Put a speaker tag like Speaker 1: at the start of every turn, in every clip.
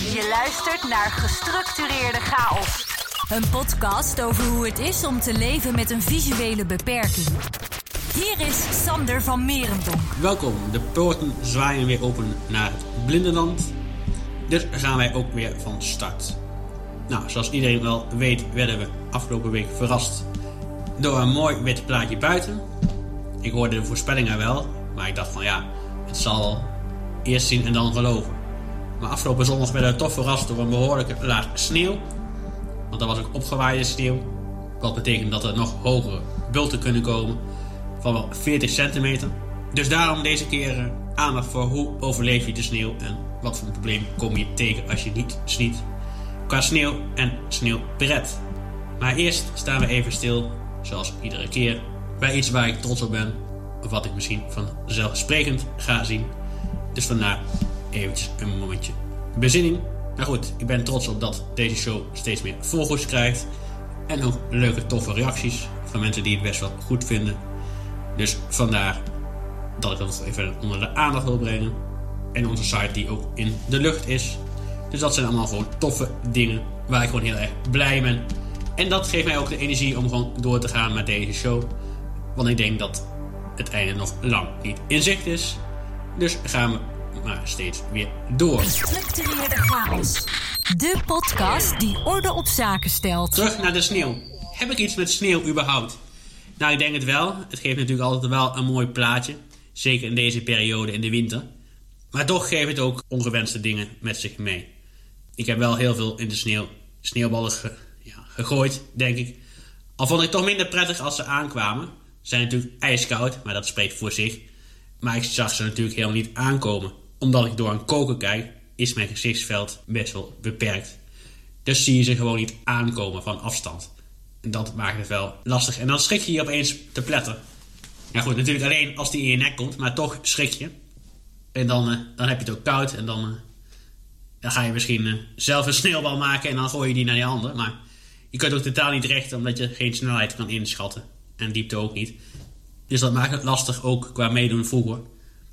Speaker 1: Je luistert naar Gestructureerde Chaos.
Speaker 2: Een podcast over hoe het is om te leven met een visuele beperking. Hier is Sander van Merendonk.
Speaker 3: Welkom, de poorten zwaaien weer open naar het blindenland. Dus gaan wij ook weer van start. Nou, zoals iedereen wel weet, werden we afgelopen week verrast door een mooi wit plaatje buiten. Ik hoorde de voorspellingen wel, maar ik dacht van ja, het zal eerst zien en dan geloven. Maar afgelopen zondag werden we toch verrast door een behoorlijke laag sneeuw. Want dat was ook opgewaaide sneeuw. Wat betekent dat er nog hogere bulten kunnen komen van wel 40 centimeter. Dus daarom deze keer eh, aandacht voor hoe overleef je de sneeuw en wat voor een probleem kom je tegen als je niet sniet. Qua sneeuw en sneeuwpret. Maar eerst staan we even stil, zoals iedere keer, bij iets waar ik trots op ben. Of wat ik misschien vanzelfsprekend ga zien. Dus vandaar eventjes een momentje bezinning. Maar goed, ik ben trots op dat deze show steeds meer volgers krijgt. En ook leuke, toffe reacties van mensen die het best wel goed vinden. Dus vandaar dat ik dat even onder de aandacht wil brengen. En onze site die ook in de lucht is. Dus dat zijn allemaal gewoon toffe dingen waar ik gewoon heel erg blij ben. En dat geeft mij ook de energie om gewoon door te gaan met deze show. Want ik denk dat het einde nog lang niet in zicht is. Dus gaan we maar steeds weer door.
Speaker 2: Gestructureerde chaos. De podcast die orde op zaken stelt.
Speaker 3: Terug naar de sneeuw. Heb ik iets met sneeuw überhaupt? Nou, ik denk het wel. Het geeft natuurlijk altijd wel een mooi plaatje. Zeker in deze periode in de winter. Maar toch geeft het ook ongewenste dingen met zich mee. Ik heb wel heel veel in de sneeuw, sneeuwballen ge, ja, gegooid, denk ik. Al vond ik het toch minder prettig als ze aankwamen. Ze zijn natuurlijk ijskoud, maar dat spreekt voor zich. Maar ik zag ze natuurlijk helemaal niet aankomen. Omdat ik door een koker kijk, is mijn gezichtsveld best wel beperkt. Dus zie je ze gewoon niet aankomen van afstand. En dat maakt het wel lastig. En dan schrik je je opeens te pletten. Ja goed, natuurlijk alleen als die in je nek komt, maar toch schrik je. En dan, uh, dan heb je het ook koud en dan, uh, dan ga je misschien uh, zelf een sneeuwbal maken en dan gooi je die naar die ander. Maar je kunt ook totaal niet recht omdat je geen snelheid kan inschatten. En diepte ook niet. Dus dat maakt het lastig ook qua meedoen vroeger.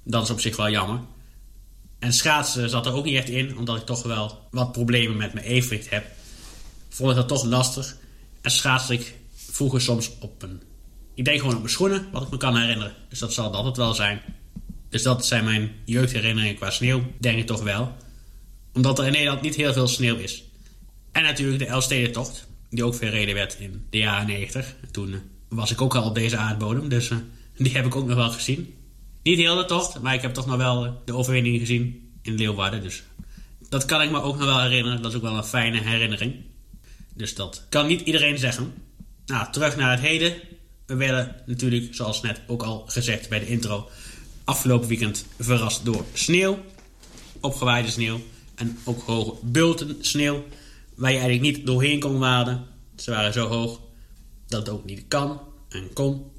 Speaker 3: Dat is op zich wel jammer. En schaatsen zat er ook niet echt in, omdat ik toch wel wat problemen met mijn evenwicht heb. Vond ik dat toch lastig. En schaatste ik vroeger soms op een... Ik denk gewoon op mijn schoenen, wat ik me kan herinneren. Dus dat zal het altijd wel zijn. Dus dat zijn mijn jeugdherinneringen qua sneeuw, denk ik toch wel. Omdat er in Nederland niet heel veel sneeuw is. En natuurlijk de Elfstedentocht, die ook verreden werd in de jaren 90. Toen was ik ook al op deze aardbodem, dus uh, die heb ik ook nog wel gezien. Niet heel de tocht, maar ik heb toch nog wel de overwinning gezien in Leeuwarden. Dus dat kan ik me ook nog wel herinneren. Dat is ook wel een fijne herinnering. Dus dat kan niet iedereen zeggen. Nou, terug naar het heden. We werden natuurlijk, zoals net ook al gezegd bij de intro, afgelopen weekend verrast door sneeuw. Opgewaaide sneeuw. En ook hoge bulten sneeuw. Waar je eigenlijk niet doorheen kon waden. Ze waren zo hoog dat het ook niet kan en kon.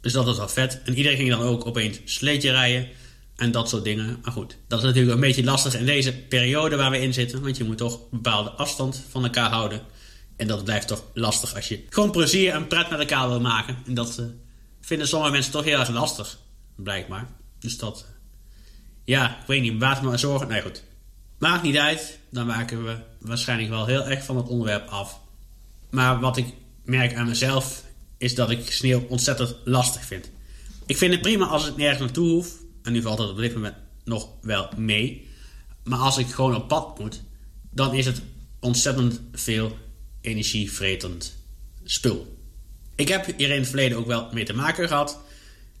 Speaker 3: Dus dat was wel vet. En iedereen ging dan ook opeens sleetje rijden en dat soort dingen. Maar goed, dat is natuurlijk een beetje lastig in deze periode waar we in zitten. Want je moet toch een bepaalde afstand van elkaar houden. En dat blijft toch lastig als je gewoon plezier en pret met elkaar wil maken. En dat uh, vinden sommige mensen toch heel erg lastig, blijkbaar. Dus dat, ja, ik weet niet, baat me zorgen. Nee, goed. Maakt niet uit, dan maken we waarschijnlijk wel heel erg van het onderwerp af. Maar wat ik merk aan mezelf is dat ik sneeuw ontzettend lastig vind. Ik vind het prima als ik nergens naartoe hoef. En nu valt dat op dit moment nog wel mee. Maar als ik gewoon op pad moet, dan is het ontzettend veel energievretend spul. Ik heb hier in het verleden ook wel mee te maken gehad.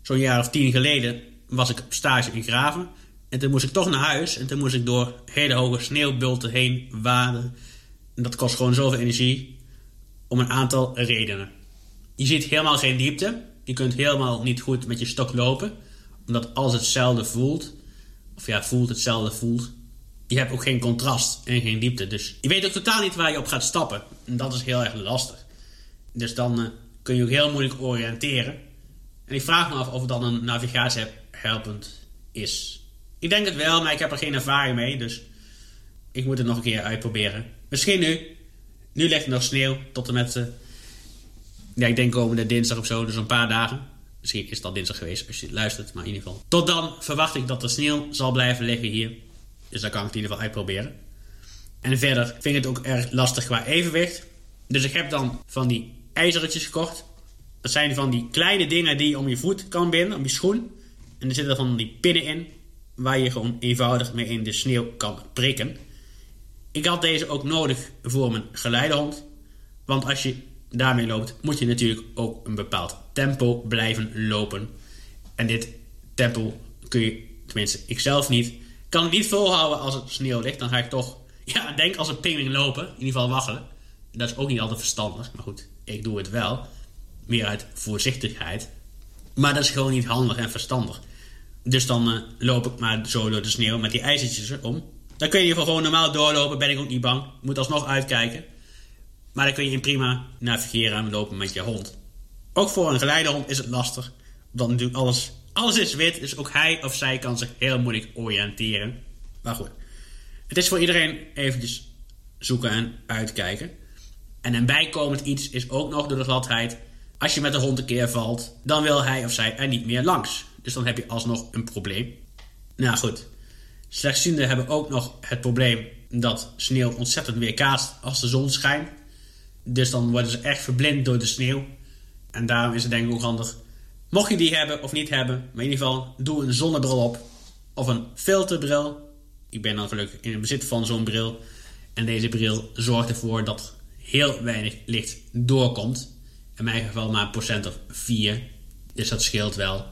Speaker 3: Zo'n jaar of tien geleden was ik op stage in Graven. En toen moest ik toch naar huis. En toen moest ik door hele hoge sneeuwbulten heen waden. En dat kost gewoon zoveel energie. Om een aantal redenen. Je ziet helemaal geen diepte. Je kunt helemaal niet goed met je stok lopen. Omdat alles hetzelfde voelt. Of ja, voelt hetzelfde voelt. Je hebt ook geen contrast en geen diepte. Dus je weet ook totaal niet waar je op gaat stappen. En dat is heel erg lastig. Dus dan uh, kun je ook heel moeilijk oriënteren. En ik vraag me af of dan een navigatie helpend is. Ik denk het wel, maar ik heb er geen ervaring mee. Dus ik moet het nog een keer uitproberen. Misschien nu. Nu ligt er nog sneeuw tot en met... Uh, ja, ik denk komende dinsdag of zo, dus een paar dagen. Misschien is het al dinsdag geweest als je luistert, maar in ieder geval. Tot dan verwacht ik dat er sneeuw zal blijven liggen hier. Dus dan kan ik het in ieder geval uitproberen. En verder vind ik het ook erg lastig qua evenwicht. Dus ik heb dan van die ijzertjes gekocht. Dat zijn van die kleine dingen die je om je voet kan binden, om je schoen. En er zitten van die pinnen in, waar je gewoon eenvoudig mee in de sneeuw kan prikken. Ik had deze ook nodig voor mijn geleidehond. Want als je daarmee loopt, moet je natuurlijk ook een bepaald tempo blijven lopen. En dit tempo kun je, tenminste ik zelf niet, kan niet volhouden als het sneeuw ligt. Dan ga ik toch, ja, denk als een pingwing lopen. In ieder geval waggelen. Dat is ook niet altijd verstandig. Maar goed, ik doe het wel. Meer uit voorzichtigheid. Maar dat is gewoon niet handig en verstandig. Dus dan uh, loop ik maar zo door de sneeuw met die ijzertjes om. Dan kun je gewoon normaal doorlopen. Ben ik ook niet bang. Moet alsnog uitkijken. Maar dan kun je in prima navigeren en lopen met je hond. Ook voor een geleidehond is het lastig. Omdat natuurlijk alles, alles is wit. Dus ook hij of zij kan zich heel moeilijk oriënteren. Maar goed. Het is voor iedereen eventjes zoeken en uitkijken. En een bijkomend iets is ook nog door de gladheid. Als je met de hond een keer valt, dan wil hij of zij er niet meer langs. Dus dan heb je alsnog een probleem. Nou goed. Slechtzienden hebben ook nog het probleem dat sneeuw ontzettend weerkaatst als de zon schijnt. Dus dan worden ze echt verblind door de sneeuw. En daarom is het denk ik ook handig. Mocht je die hebben of niet hebben, maar in ieder geval doe een zonnebril op. Of een filterbril. Ik ben dan gelukkig in het bezit van zo'n bril. En deze bril zorgt ervoor dat heel weinig licht doorkomt. In mijn geval maar een procent of 4. Dus dat scheelt wel.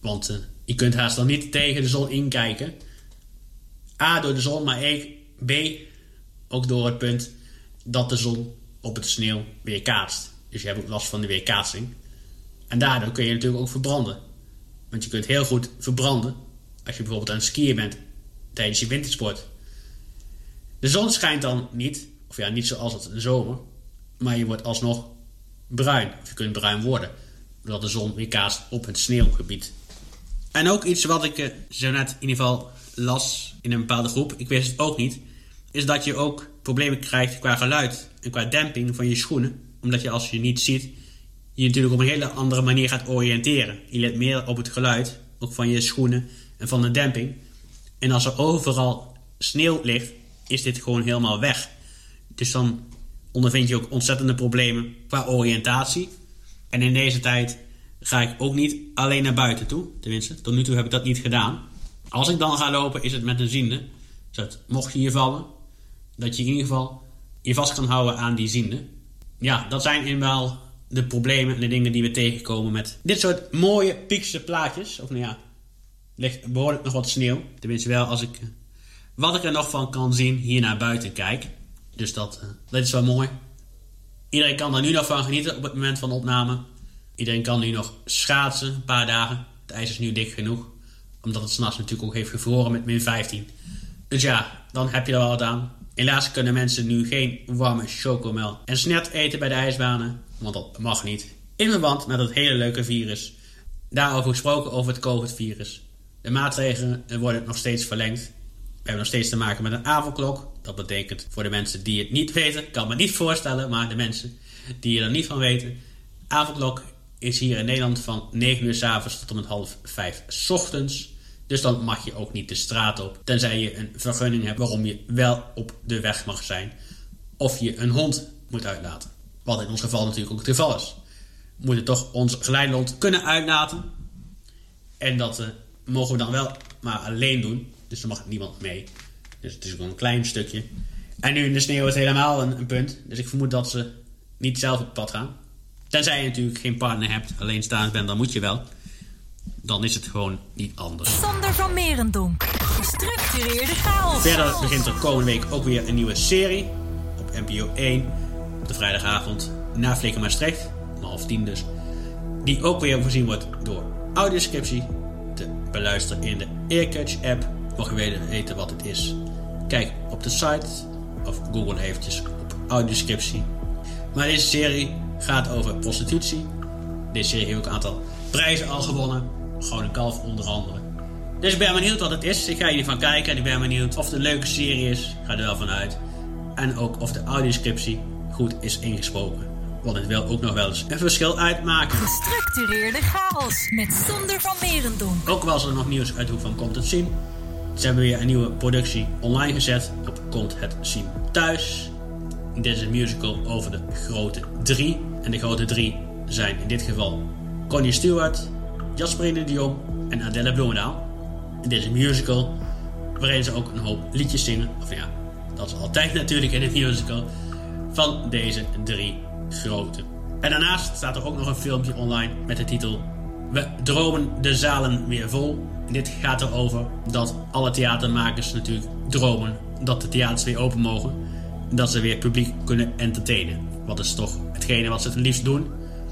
Speaker 3: Want uh, je kunt haast dan niet tegen de zon inkijken. A door de zon, maar B ook door het punt dat de zon op het sneeuw weerkaatst. Dus je hebt ook last van de weerkaatsing. En daardoor kun je natuurlijk ook verbranden. Want je kunt heel goed verbranden als je bijvoorbeeld aan het skiën bent tijdens je wintersport. De zon schijnt dan niet, of ja, niet zoals het in de zomer, maar je wordt alsnog bruin. Of je kunt bruin worden, doordat de zon weerkaatst op het sneeuwgebied. En ook iets wat ik eh, zo net in ieder geval las in een bepaalde groep, ik wist het ook niet, is dat je ook problemen krijgt qua geluid en qua demping van je schoenen. Omdat je als je niet ziet, je natuurlijk op een hele andere manier gaat oriënteren. Je let meer op het geluid, ook van je schoenen en van de demping. En als er overal sneeuw ligt, is dit gewoon helemaal weg. Dus dan ondervind je ook ontzettende problemen qua oriëntatie. En in deze tijd ga ik ook niet alleen naar buiten toe. Tenminste, tot nu toe heb ik dat niet gedaan. Als ik dan ga lopen, is het met een ziende. Dus mocht je hier vallen, dat je in ieder geval je vast kan houden aan die ziende. Ja, dat zijn eenmaal de problemen en de dingen die we tegenkomen met dit soort mooie piekse plaatjes. Of nou ja, ligt behoorlijk nog wat sneeuw. Tenminste wel als ik, wat ik er nog van kan zien, hier naar buiten kijk. Dus dat, eh, dat is wel mooi. Iedereen kan er nu nog van genieten op het moment van opname. Iedereen kan nu nog schaatsen, een paar dagen. Het ijs is nu dik genoeg. Omdat het s'nachts natuurlijk ook heeft gevroren met min 15. Dus ja, dan heb je er wel wat aan. Helaas kunnen mensen nu geen warme chocomel en snert eten bij de ijsbanen, want dat mag niet. In verband met het hele leuke virus. Daarover gesproken over het COVID-virus. De maatregelen worden nog steeds verlengd. We hebben nog steeds te maken met een avondklok. Dat betekent voor de mensen die het niet weten, kan me niet voorstellen, maar de mensen die er niet van weten. Avondklok is hier in Nederland van 9 uur s avonds tot met half 5 s ochtends. Dus dan mag je ook niet de straat op. Tenzij je een vergunning hebt waarom je wel op de weg mag zijn. Of je een hond moet uitlaten. Wat in ons geval natuurlijk ook het geval is. We moeten toch ons geleidehond kunnen uitlaten. En dat uh, mogen we dan wel maar alleen doen. Dus er mag niemand mee. Dus het is gewoon een klein stukje. En nu in de sneeuw is het helemaal een, een punt. Dus ik vermoed dat ze niet zelf op pad gaan. Tenzij je natuurlijk geen partner hebt, alleen staan bent, dan moet je wel dan is het gewoon niet anders.
Speaker 2: Sander van Merendonk. Gestructureerde chaos.
Speaker 3: Verder begint er komende week ook weer een nieuwe serie. Op NPO 1. Op de vrijdagavond. Na Flikker Maastricht. Om half tien dus. Die ook weer voorzien wordt door audioscriptie. Te beluisteren in de Earcatch app. Mocht je weten wat het is. Kijk op de site. Of Google eventjes op audioscriptie. Maar deze serie gaat over prostitutie. Deze serie heeft ook een aantal prijzen al gewonnen. Gewoon een kalf onder andere. Dus ik ben benieuwd wat het is. Ik ga hier van kijken en ik ben benieuwd of het een leuke serie is. Ik ga er wel van uit. En ook of de audioscriptie goed is ingesproken. Want het wil ook nog wel eens een verschil uitmaken.
Speaker 2: Gestructureerde chaos met Sander van Merendonk.
Speaker 3: Ook was er nog nieuws uit Hoe van Komt het Zien. Ze hebben weer een nieuwe productie online gezet op komt het zien thuis. Dit is een musical over de grote drie. En de grote drie zijn in dit geval Connie Stewart, Jasperine Dion en Adele Bloemendaal. En dit is een musical waarin ze ook een hoop liedjes zingen. Of ja, dat is altijd natuurlijk in een musical. Van deze drie grote. En daarnaast staat er ook nog een filmpje online met de titel We dromen de zalen weer vol. Dit gaat erover dat alle theatermakers natuurlijk dromen dat de theaters weer open mogen. En dat ze weer publiek kunnen entertainen. Wat is toch hetgene wat ze het liefst doen.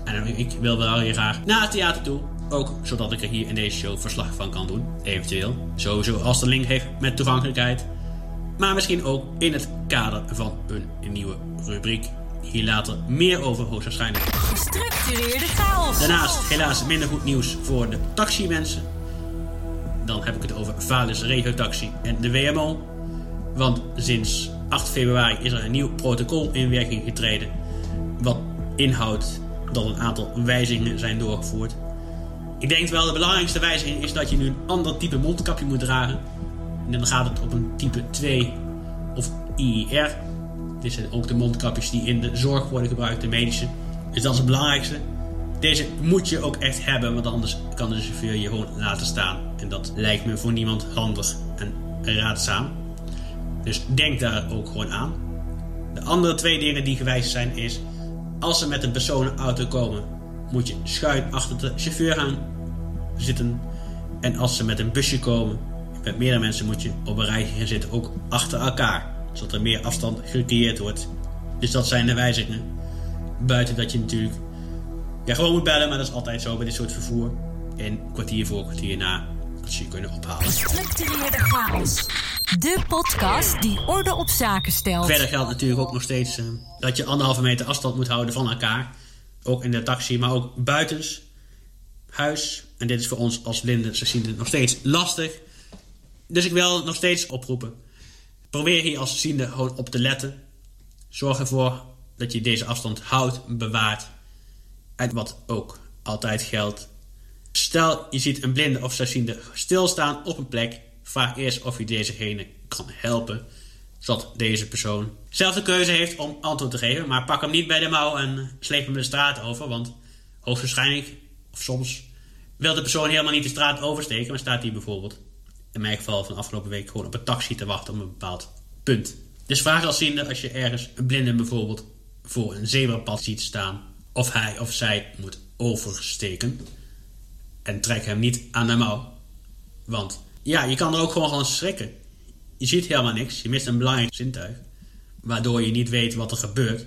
Speaker 3: En ik wil wel heel graag naar het theater toe. Ook zodat ik er hier in deze show verslag van kan doen. Eventueel. Sowieso als de link heeft met toegankelijkheid. Maar misschien ook in het kader van een nieuwe rubriek. Hier later meer over hoogstwaarschijnlijk.
Speaker 2: Gestructureerde chaos.
Speaker 3: Daarnaast helaas minder goed nieuws voor de taximensen. Dan heb ik het over Valis Regio Taxi en de WMO. Want sinds 8 februari is er een nieuw protocol in werking getreden. Wat inhoudt dat een aantal wijzigingen zijn doorgevoerd. Ik denk wel de belangrijkste wijziging is dat je nu een ander type mondkapje moet dragen. En dan gaat het op een type 2 of IR. Dit zijn ook de mondkapjes die in de zorg worden gebruikt, de medische. Dus dat is het belangrijkste. Deze moet je ook echt hebben, want anders kan de chauffeur je gewoon laten staan. En dat lijkt me voor niemand handig en raadzaam. Dus denk daar ook gewoon aan. De andere twee dingen die gewijzigd zijn is... als ze met een personenauto komen... moet je schuin achter de chauffeur gaan zitten. En als ze met een busje komen... met meerdere mensen moet je op een rijtje gaan zitten... ook achter elkaar. Zodat er meer afstand gecreëerd wordt. Dus dat zijn de wijzigingen. Buiten dat je natuurlijk... Ja, gewoon moet bellen, maar dat is altijd zo bij dit soort vervoer. En kwartier voor, kwartier na... dat ze je kunnen ophalen.
Speaker 2: Gestructureerde chaos. De podcast die orde op zaken stelt.
Speaker 3: Verder geldt natuurlijk ook nog steeds uh, dat je anderhalve meter afstand moet houden van elkaar. Ook in de taxi, maar ook buitens huis. En dit is voor ons als blinden, ze zien het nog steeds lastig. Dus ik wil nog steeds oproepen. Probeer hier als ziende gewoon op te letten. Zorg ervoor dat je deze afstand houdt, bewaart. En wat ook altijd geldt. Stel je ziet een blinde of slechtziende stilstaan op een plek Vraag eerst of je dezegene kan helpen, zodat deze persoon zelf de keuze heeft om antwoord te geven. Maar pak hem niet bij de mouw en sleep hem de straat over, want hoogstwaarschijnlijk, of soms, wil de persoon helemaal niet de straat oversteken, maar staat hij bijvoorbeeld, in mijn geval van afgelopen week, gewoon op een taxi te wachten op een bepaald punt. Dus vraag als ziende als je ergens een blinde bijvoorbeeld voor een zebrapad ziet staan, of hij of zij moet oversteken. En trek hem niet aan de mouw. Want ja, je kan er ook gewoon van schrikken. Je ziet helemaal niks. Je mist een belangrijk zintuig. Waardoor je niet weet wat er gebeurt.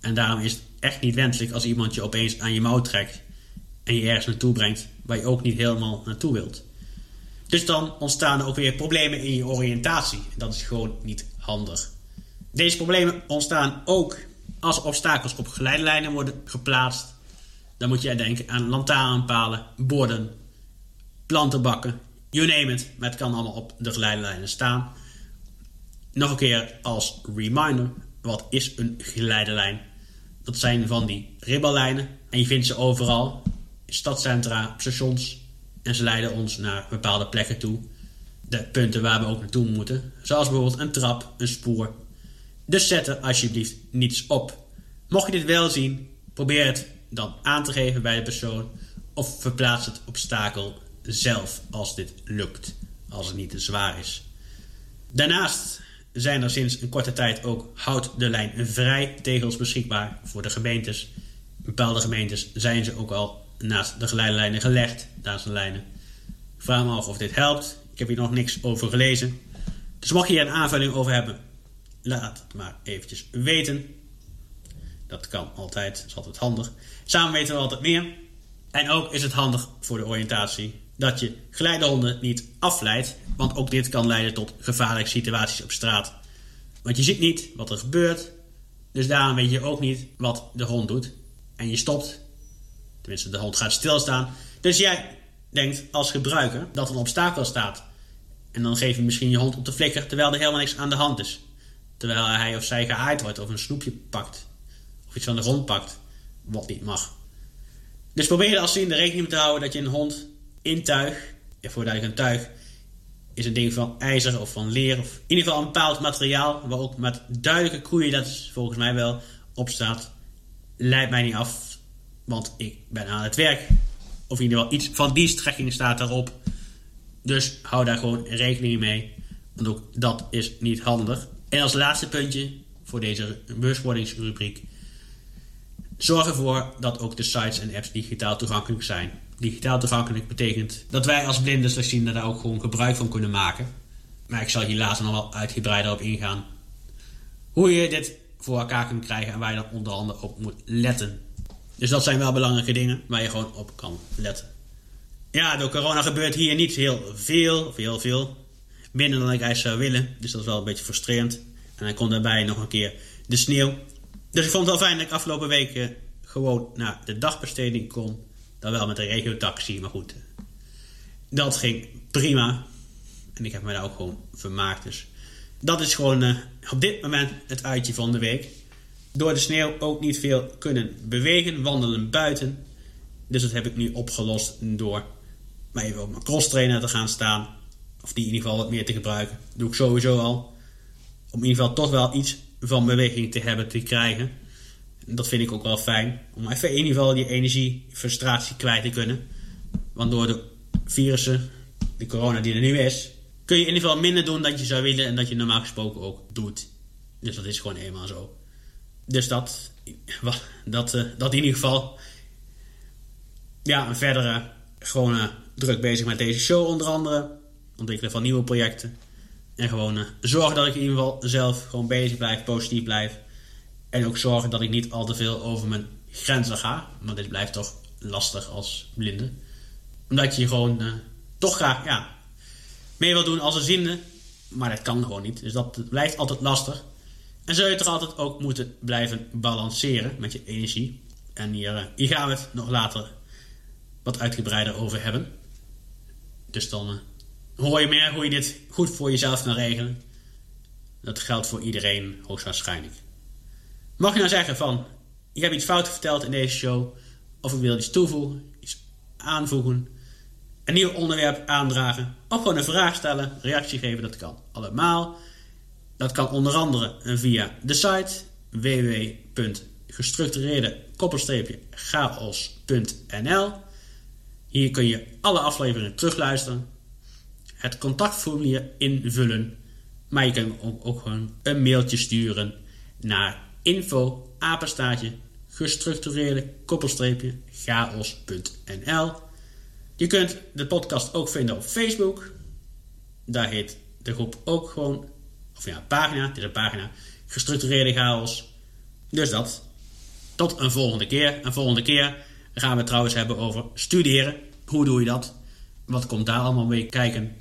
Speaker 3: En daarom is het echt niet wenselijk als iemand je opeens aan je mouw trekt. En je ergens naartoe brengt waar je ook niet helemaal naartoe wilt. Dus dan ontstaan er ook weer problemen in je oriëntatie. En dat is gewoon niet handig. Deze problemen ontstaan ook als obstakels op geleidelijnen worden geplaatst. Dan moet je denken aan lantaarnpalen, borden, plantenbakken You name it, maar het kan allemaal op de geleiderlijnen staan. Nog een keer als reminder, wat is een geleidelijn? Dat zijn van die ribbellijnen en je vindt ze overal. In stadcentra, op stations. En ze leiden ons naar bepaalde plekken toe. De punten waar we ook naartoe moeten. Zoals bijvoorbeeld een trap, een spoor. Dus zet er alsjeblieft niets op. Mocht je dit wel zien, probeer het dan aan te geven bij de persoon. Of verplaats het obstakel zelf als dit lukt, als het niet te zwaar is. Daarnaast zijn er sinds een korte tijd ook houd de lijn vrij tegels beschikbaar voor de gemeentes. Bepaalde gemeentes zijn ze ook al naast de geleiderlijnen gelegd, naast de lijnen. Ik vraag me af of dit helpt. Ik heb hier nog niks over gelezen. Dus mocht je hier een aanvulling over hebben, laat het maar eventjes weten. Dat kan altijd, dat is altijd handig. Samen weten we altijd meer. En ook is het handig voor de oriëntatie dat je geleidehonden niet afleidt, want ook dit kan leiden tot gevaarlijke situaties op straat. Want je ziet niet wat er gebeurt, dus daarom weet je ook niet wat de hond doet. En je stopt, tenminste de hond gaat stilstaan. Dus jij denkt als gebruiker dat er een obstakel staat. En dan geef je misschien je hond op de flikker terwijl er helemaal niks aan de hand is. Terwijl hij of zij geaaid wordt of een snoepje pakt. Of iets van de grond pakt, wat niet mag. Dus probeer er als ziende rekening mee te houden dat je een hond in tuig, voor duidelijk een tuig, is een ding van ijzer of van leer. Of in ieder geval een bepaald materiaal waar ook met duidelijke koeien, dat volgens mij wel, op staat. Leidt mij niet af, want ik ben aan het werk. Of in ieder geval iets van die strekking staat daarop. Dus hou daar gewoon rekening mee. Want ook dat is niet handig. En als laatste puntje voor deze bewustwordingsrubriek. Zorg ervoor dat ook de sites en apps digitaal toegankelijk zijn. Digitaal toegankelijk betekent dat wij als blinden slechtzienden daar ook gewoon gebruik van kunnen maken. Maar ik zal hier later nog wel uitgebreider op ingaan. Hoe je dit voor elkaar kunt krijgen en waar je dan onder andere op moet letten. Dus dat zijn wel belangrijke dingen waar je gewoon op kan letten. Ja, door corona gebeurt hier niet heel veel, of heel veel, minder dan ik eigenlijk zou willen. Dus dat is wel een beetje frustrerend. En dan komt daarbij nog een keer de sneeuw. Dus ik vond het wel fijn dat ik afgelopen weken gewoon naar de dagbesteding kon. Dan wel met een regiotaxi, maar goed. Dat ging prima. En ik heb me daar ook gewoon vermaakt. Dus dat is gewoon uh, op dit moment het uitje van de week. Door de sneeuw ook niet veel kunnen bewegen, wandelen buiten. Dus dat heb ik nu opgelost door maar even op mijn cross trainer te gaan staan. Of die in ieder geval wat meer te gebruiken. Dat doe ik sowieso al. Om in ieder geval toch wel iets van beweging te hebben, te krijgen. Dat vind ik ook wel fijn. Om even in ieder geval die energie, frustratie kwijt te kunnen. Want door de virussen, de corona die er nu is, kun je in ieder geval minder doen dan je zou willen en dat je normaal gesproken ook doet. Dus dat is gewoon eenmaal zo. Dus dat, dat, eh, dat in ieder geval. Ja, en verder uh, gewoon uh, druk bezig met deze show onder andere. Ontwikkelen van nieuwe projecten. En gewoon zorgen dat ik in ieder geval zelf gewoon bezig blijf, positief blijf. En ook zorgen dat ik niet al te veel over mijn grenzen ga. Maar dit blijft toch lastig als blinde. Omdat je gewoon toch graag ja, mee wil doen als een zinde. Maar dat kan gewoon niet. Dus dat blijft altijd lastig. En zul je toch altijd ook moeten blijven balanceren met je energie. En hier, hier gaan we het nog later wat uitgebreider over hebben. Dus dan uh, hoor je meer hoe je dit goed voor jezelf kan regelen. Dat geldt voor iedereen hoogstwaarschijnlijk. Mag je nou zeggen van, ik heb iets fout verteld in deze show. Of ik wil iets toevoegen, iets aanvoegen. Een nieuw onderwerp aandragen. Of gewoon een vraag stellen, reactie geven, dat kan allemaal. Dat kan onder andere via de site www.gestructureerde chaos.nl. Hier kun je alle afleveringen terugluisteren, het contactformulier invullen, maar je kunt ook gewoon een mailtje sturen naar info apenstaatje gestructureerde chaos.nl. Je kunt de podcast ook vinden op Facebook. Daar heet de groep ook gewoon of ja, pagina. Het is een pagina. Gestructureerde chaos. Dus dat. Tot een volgende keer. Een volgende keer gaan we het trouwens hebben over studeren. Hoe doe je dat? Wat komt daar allemaal mee kijken?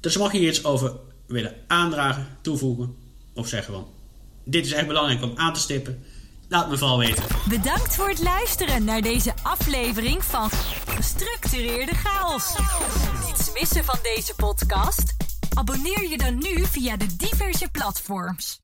Speaker 3: Dus mag je iets over willen aandragen, toevoegen of zeggen van... Dit is echt belangrijk om aan te stippen. Laat me vooral weten.
Speaker 2: Bedankt voor het luisteren naar deze aflevering van Gestructureerde Chaos. Niets missen van deze podcast? Abonneer je dan nu via de diverse platforms.